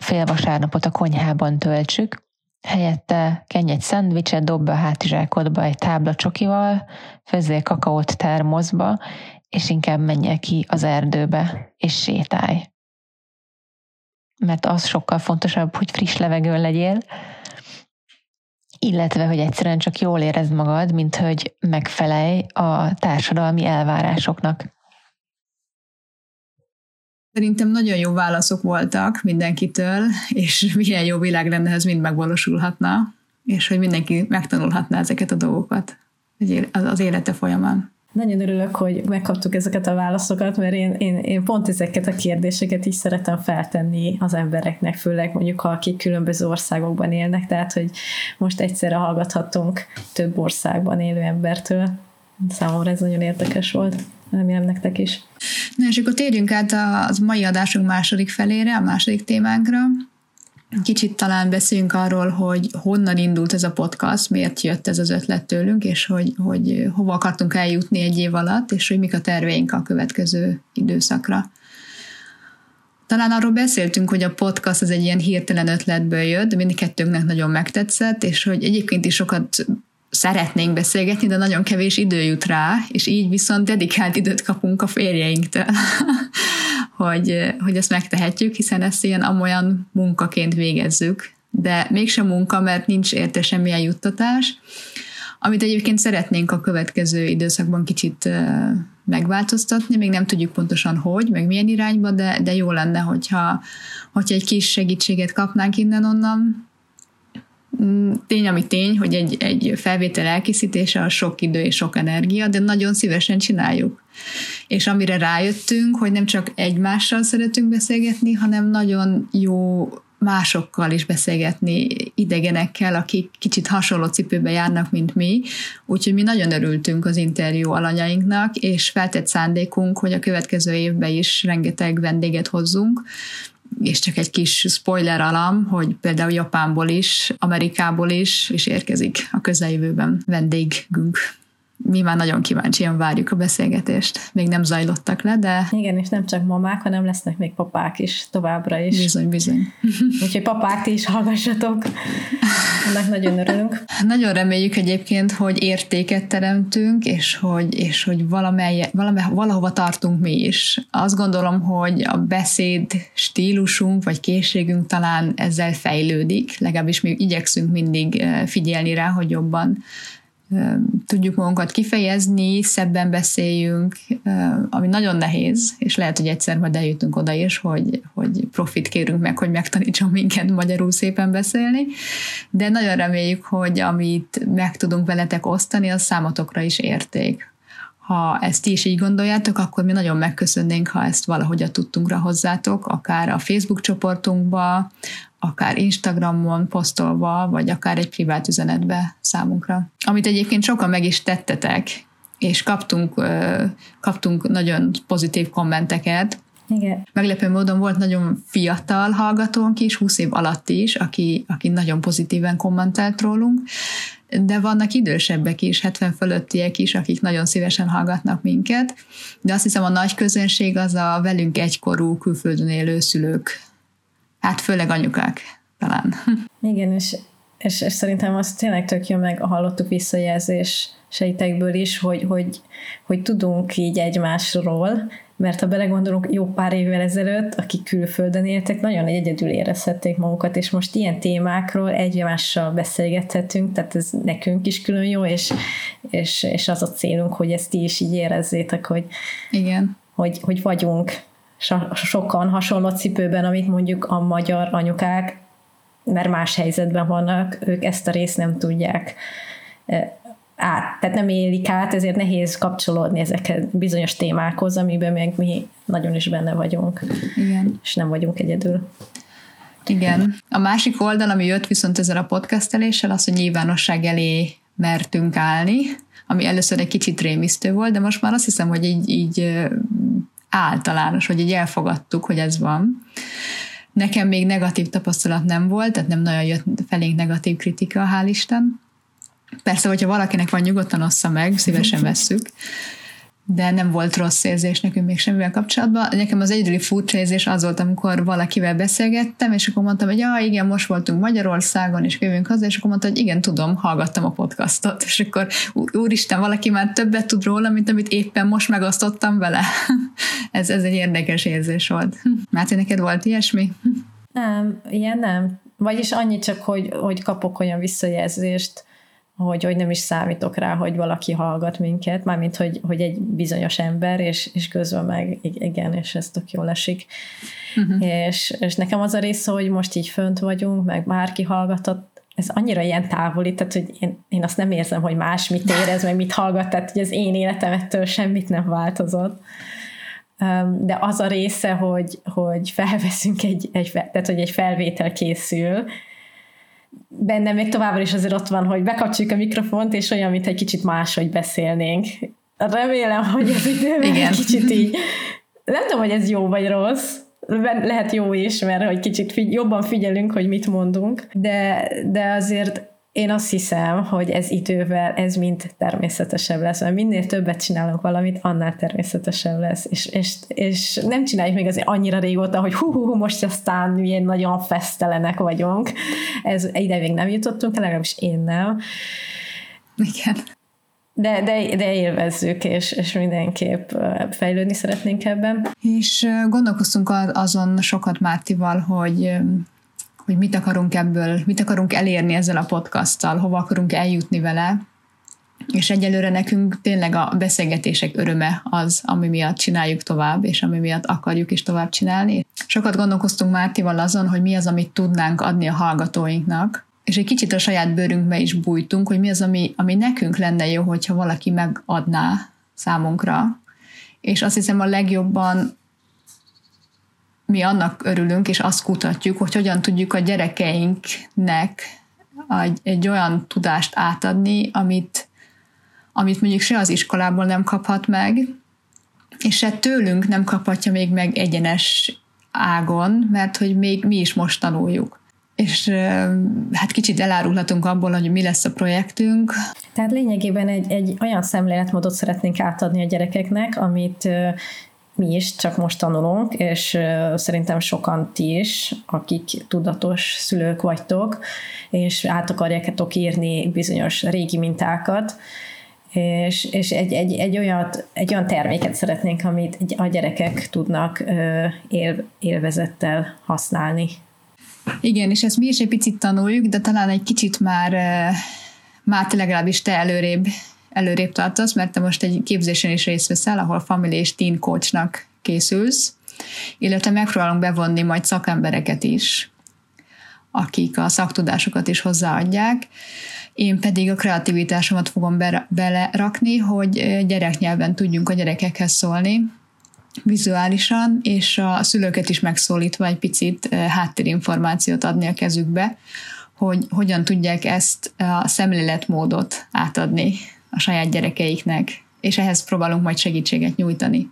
[SPEAKER 3] fél vasárnapot a konyhában töltsük, helyette kenj egy szendvicset, dob be a hátizsákodba egy tábla csokival, főzzél kakaót termoszba, és inkább menjél ki az erdőbe, és sétálj. Mert az sokkal fontosabb, hogy friss levegőn legyél, illetve, hogy egyszerűen csak jól érezd magad, mint hogy megfelelj a társadalmi elvárásoknak.
[SPEAKER 2] Szerintem nagyon jó válaszok voltak mindenkitől, és milyen jó világ lenne, ez mind megvalósulhatna, és hogy mindenki megtanulhatná ezeket a dolgokat az élete folyamán.
[SPEAKER 1] Nagyon örülök, hogy megkaptuk ezeket a válaszokat, mert én, én, én pont ezeket a kérdéseket is szeretem feltenni az embereknek, főleg mondjuk, ha akik különböző országokban élnek, tehát, hogy most egyszerre hallgathatunk több országban élő embertől. Számomra ez nagyon érdekes volt. Remélem nektek is.
[SPEAKER 2] Na és akkor térjünk át az mai adásunk második felére, a második témánkra. Kicsit talán beszéljünk arról, hogy honnan indult ez a podcast, miért jött ez az ötlet tőlünk, és hogy, hogy hova akartunk eljutni egy év alatt, és hogy mik a terveink a következő időszakra. Talán arról beszéltünk, hogy a podcast az egy ilyen hirtelen ötletből jött, de mindkettőnknek nagyon megtetszett, és hogy egyébként is sokat szeretnénk beszélgetni, de nagyon kevés idő jut rá, és így viszont dedikált időt kapunk a férjeinktől, hogy, hogy ezt megtehetjük, hiszen ezt ilyen amolyan munkaként végezzük, de mégsem munka, mert nincs érte semmilyen juttatás, amit egyébként szeretnénk a következő időszakban kicsit megváltoztatni, még nem tudjuk pontosan hogy, meg milyen irányba, de, de jó lenne, hogyha, hogyha egy kis segítséget kapnánk innen-onnan. Mm, tény, ami tény, hogy egy, egy felvétel elkészítése a sok idő és sok energia, de nagyon szívesen csináljuk. És amire rájöttünk, hogy nem csak egymással szeretünk beszélgetni, hanem nagyon jó másokkal is beszélgetni, idegenekkel, akik kicsit hasonló cipőbe járnak, mint mi. Úgyhogy mi nagyon örültünk az interjú alanyainknak, és feltett szándékunk, hogy a következő évben is rengeteg vendéget hozzunk, és csak egy kis spoiler alam, hogy például Japánból is, Amerikából is, is érkezik a közeljövőben vendégünk mi már nagyon kíváncsian várjuk a beszélgetést. Még nem zajlottak le, de...
[SPEAKER 1] Igen, és nem csak mamák, hanem lesznek még papák is továbbra is.
[SPEAKER 2] Bizony, bizony.
[SPEAKER 1] Úgyhogy papák, ti is hallgassatok. Ennek nagyon örülünk.
[SPEAKER 2] Nagyon reméljük egyébként, hogy értéket teremtünk, és hogy, és hogy valamely, valamely, valahova tartunk mi is. Azt gondolom, hogy a beszéd stílusunk, vagy készségünk talán ezzel fejlődik, legalábbis mi igyekszünk mindig eh, figyelni rá, hogy jobban tudjuk magunkat kifejezni, szebben beszéljünk, ami nagyon nehéz, és lehet, hogy egyszer majd eljutunk oda is, hogy, hogy profit kérünk meg, hogy megtanítson minket magyarul szépen beszélni, de nagyon reméljük, hogy amit meg tudunk veletek osztani, az számotokra is érték. Ha ezt ti is így gondoljátok, akkor mi nagyon megköszönnénk, ha ezt valahogy a tudtunkra hozzátok, akár a Facebook csoportunkba, akár Instagramon posztolva, vagy akár egy privát üzenetbe számunkra. Amit egyébként sokan meg is tettetek, és kaptunk, kaptunk nagyon pozitív kommenteket,
[SPEAKER 1] igen.
[SPEAKER 2] Meglepő módon volt nagyon fiatal hallgatónk is, 20 év alatt is, aki, aki nagyon pozitíven kommentelt rólunk, de vannak idősebbek is, 70 fölöttiek is, akik nagyon szívesen hallgatnak minket, de azt hiszem a nagy közönség az a velünk egykorú külföldön élő szülők Hát főleg anyukák talán.
[SPEAKER 1] Igen, és, és, és szerintem azt tényleg tök jó, meg hallottuk visszajelzés sejtekből is, hogy, hogy, hogy tudunk így egymásról, mert ha belegondolunk, jó pár évvel ezelőtt, akik külföldön éltek, nagyon egyedül érezhették magukat, és most ilyen témákról egymással beszélgethetünk, tehát ez nekünk is külön jó, és, és, és az a célunk, hogy ezt ti is így érezzétek, hogy,
[SPEAKER 2] Igen.
[SPEAKER 1] hogy, hogy vagyunk sokan hasonló cipőben, amit mondjuk a magyar anyukák, mert más helyzetben vannak, ők ezt a részt nem tudják át, tehát nem élik át, ezért nehéz kapcsolódni ezeket bizonyos témákhoz, amiben még mi nagyon is benne vagyunk.
[SPEAKER 2] Igen.
[SPEAKER 1] És nem vagyunk egyedül.
[SPEAKER 2] Igen. A másik oldal, ami jött viszont ezzel a podcasteléssel, az, hogy nyilvánosság elé mertünk állni, ami először egy kicsit rémisztő volt, de most már azt hiszem, hogy így, így általános, hogy így elfogadtuk, hogy ez van. Nekem még negatív tapasztalat nem volt, tehát nem nagyon jött felénk negatív kritika, hál' Isten. Persze, hogyha valakinek van, nyugodtan ossza meg, szívesen vesszük de nem volt rossz érzés nekünk még semmivel kapcsolatban. Nekem az egyedüli furcsa érzés az volt, amikor valakivel beszélgettem, és akkor mondtam, hogy ja, igen, most voltunk Magyarországon, és jövünk haza, és akkor mondta, hogy igen, tudom, hallgattam a podcastot, és akkor úristen, valaki már többet tud róla, mint amit éppen most megosztottam vele. ez, ez egy érdekes érzés volt. Máté, neked volt ilyesmi?
[SPEAKER 1] Nem, ilyen nem. Vagyis annyi csak, hogy, hogy kapok olyan visszajelzést, hogy, hogy nem is számítok rá, hogy valaki hallgat minket, mármint, hogy, hogy egy bizonyos ember, és, és közben meg igen, és ez tök jól esik. Uh-huh. És, és nekem az a része, hogy most így fönt vagyunk, meg bárki hallgatott, ez annyira ilyen távoli, tehát hogy én, én azt nem érzem, hogy más mit érez, meg mit hallgat, tehát hogy az én életemettől semmit nem változott. De az a része, hogy, hogy felveszünk egy, egy, tehát hogy egy felvétel készül, bennem még továbbra is azért ott van, hogy bekapcsoljuk a mikrofont, és olyan, mint egy kicsit máshogy beszélnénk. Remélem, hogy ez időben Igen. egy kicsit így, nem tudom, hogy ez jó vagy rossz, lehet jó is, mert hogy kicsit figy- jobban figyelünk, hogy mit mondunk, de, de azért én azt hiszem, hogy ez idővel, ez mind természetesebb lesz, mert minél többet csinálunk valamit, annál természetesebb lesz, és, és, és nem csináljuk még azért annyira régóta, hogy hú, hú, hú most aztán milyen nagyon fesztelenek vagyunk. Ez ide még nem jutottunk, legalábbis én nem.
[SPEAKER 2] Igen.
[SPEAKER 1] de, de, de élvezzük, és, és mindenképp fejlődni szeretnénk ebben.
[SPEAKER 2] És gondolkoztunk azon sokat Mártival, hogy hogy mit akarunk ebből, mit akarunk elérni ezzel a podcasttal, hova akarunk eljutni vele, és egyelőre nekünk tényleg a beszélgetések öröme az, ami miatt csináljuk tovább, és ami miatt akarjuk is tovább csinálni. Sokat gondolkoztunk Mártival azon, hogy mi az, amit tudnánk adni a hallgatóinknak, és egy kicsit a saját bőrünkbe is bújtunk, hogy mi az, ami, ami nekünk lenne jó, hogyha valaki megadná számunkra. És azt hiszem a legjobban mi annak örülünk, és azt kutatjuk, hogy hogyan tudjuk a gyerekeinknek egy, egy olyan tudást átadni, amit, amit mondjuk se az iskolából nem kaphat meg, és se tőlünk nem kaphatja még meg egyenes ágon, mert hogy még mi is most tanuljuk. És hát kicsit elárulhatunk abból, hogy mi lesz a projektünk.
[SPEAKER 1] Tehát lényegében egy, egy olyan szemléletmódot szeretnénk átadni a gyerekeknek, amit mi is csak most tanulunk, és szerintem sokan ti is, akik tudatos szülők vagytok, és át akarjátok írni bizonyos régi mintákat, és, és egy, egy, egy, olyat, egy olyan terméket szeretnénk, amit a gyerekek tudnak él, élvezettel használni.
[SPEAKER 2] Igen, és ezt mi is egy picit tanuljuk, de talán egy kicsit már, már legalábbis te előrébb előrébb tartasz, mert te most egy képzésen is részt veszel, ahol family és teen coachnak készülsz, illetve megpróbálunk bevonni majd szakembereket is, akik a szaktudásokat is hozzáadják. Én pedig a kreativitásomat fogom be, belerakni, hogy gyereknyelven tudjunk a gyerekekhez szólni, vizuálisan, és a szülőket is megszólítva egy picit háttérinformációt adni a kezükbe, hogy hogyan tudják ezt a szemléletmódot átadni a saját gyerekeiknek, és ehhez próbálunk majd segítséget nyújtani.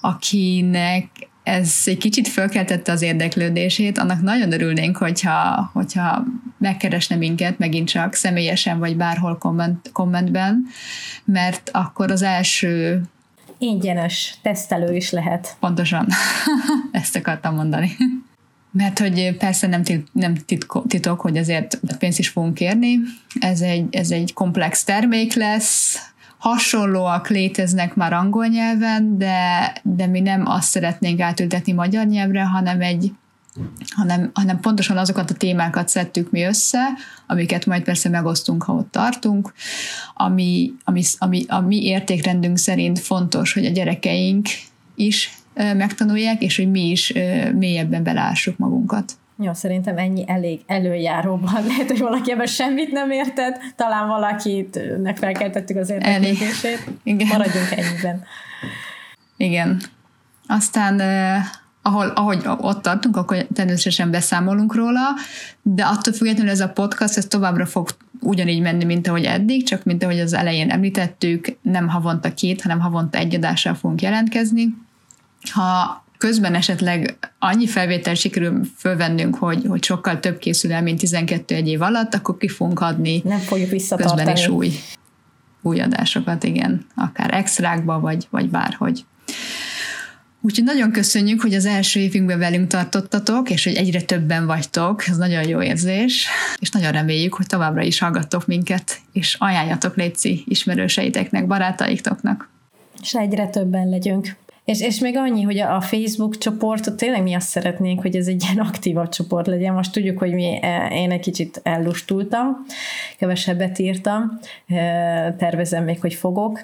[SPEAKER 2] Akinek ez egy kicsit fölkeltette az érdeklődését, annak nagyon örülnénk, hogyha, hogyha megkeresne minket megint csak személyesen, vagy bárhol komment, kommentben, mert akkor az első
[SPEAKER 1] ingyenes tesztelő is lehet.
[SPEAKER 2] Pontosan. Ezt akartam mondani. Mert hogy persze nem, tit, nem titko, titok, hogy azért pénzt is fogunk kérni. Ez egy, ez egy komplex termék lesz, hasonlóak léteznek már angol nyelven, de, de mi nem azt szeretnénk átültetni magyar nyelvre, hanem egy hanem, hanem pontosan azokat a témákat szedtük mi össze, amiket majd persze megosztunk, ha ott tartunk, ami, ami, ami a mi értékrendünk szerint fontos, hogy a gyerekeink is megtanulják, és hogy mi is mélyebben belássuk magunkat.
[SPEAKER 1] Jó, szerintem ennyi elég előjáróban. Lehet, hogy valaki ebben semmit nem érted, talán valakitnek felkeltettük az érdeklődését. Igen. Maradjunk ennyiben.
[SPEAKER 2] Igen. Aztán ahol, ahogy ott tartunk, akkor természetesen beszámolunk róla, de attól függetlenül ez a podcast, ez továbbra fog ugyanígy menni, mint ahogy eddig, csak mint ahogy az elején említettük, nem havonta két, hanem havonta egy adással fogunk jelentkezni ha közben esetleg annyi felvétel sikerül fölvennünk, hogy, hogy sokkal több készül el, mint 12 egy év alatt, akkor ki fogunk adni
[SPEAKER 1] Nem fogjuk visszatartani.
[SPEAKER 2] közben is új, új adásokat, igen, akár extrákba, vagy, vagy bárhogy. Úgyhogy nagyon köszönjük, hogy az első évünkben velünk tartottatok, és hogy egyre többen vagytok, ez nagyon jó érzés, és nagyon reméljük, hogy továbbra is hallgattok minket, és ajánljatok Léci ismerőseiteknek, barátaitoknak.
[SPEAKER 1] És egyre többen legyünk. És, és még annyi, hogy a Facebook csoportot tényleg mi azt szeretnénk, hogy ez egy ilyen aktívabb csoport legyen. Most tudjuk, hogy mi, e, én egy kicsit ellustultam, kevesebbet írtam, e, tervezem még, hogy fogok,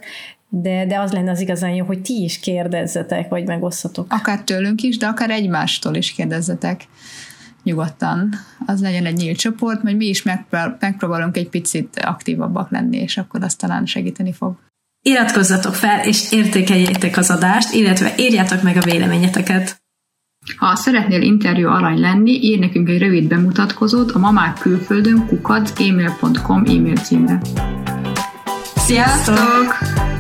[SPEAKER 1] de, de az lenne az igazán jó, hogy ti is kérdezzetek, vagy megosszatok.
[SPEAKER 2] Akár tőlünk is, de akár egymástól is kérdezzetek nyugodtan. Az legyen egy nyílt csoport, majd mi is megpróbálunk egy picit aktívabbak lenni, és akkor azt talán segíteni fog.
[SPEAKER 1] Iratkozzatok fel, és értékeljétek az adást, illetve írjátok meg a véleményeteket.
[SPEAKER 2] Ha szeretnél interjú arany lenni, ír nekünk egy rövid bemutatkozót a mamák külföldön kukac e-mail címre.
[SPEAKER 1] Sziasztok! Sziasztok!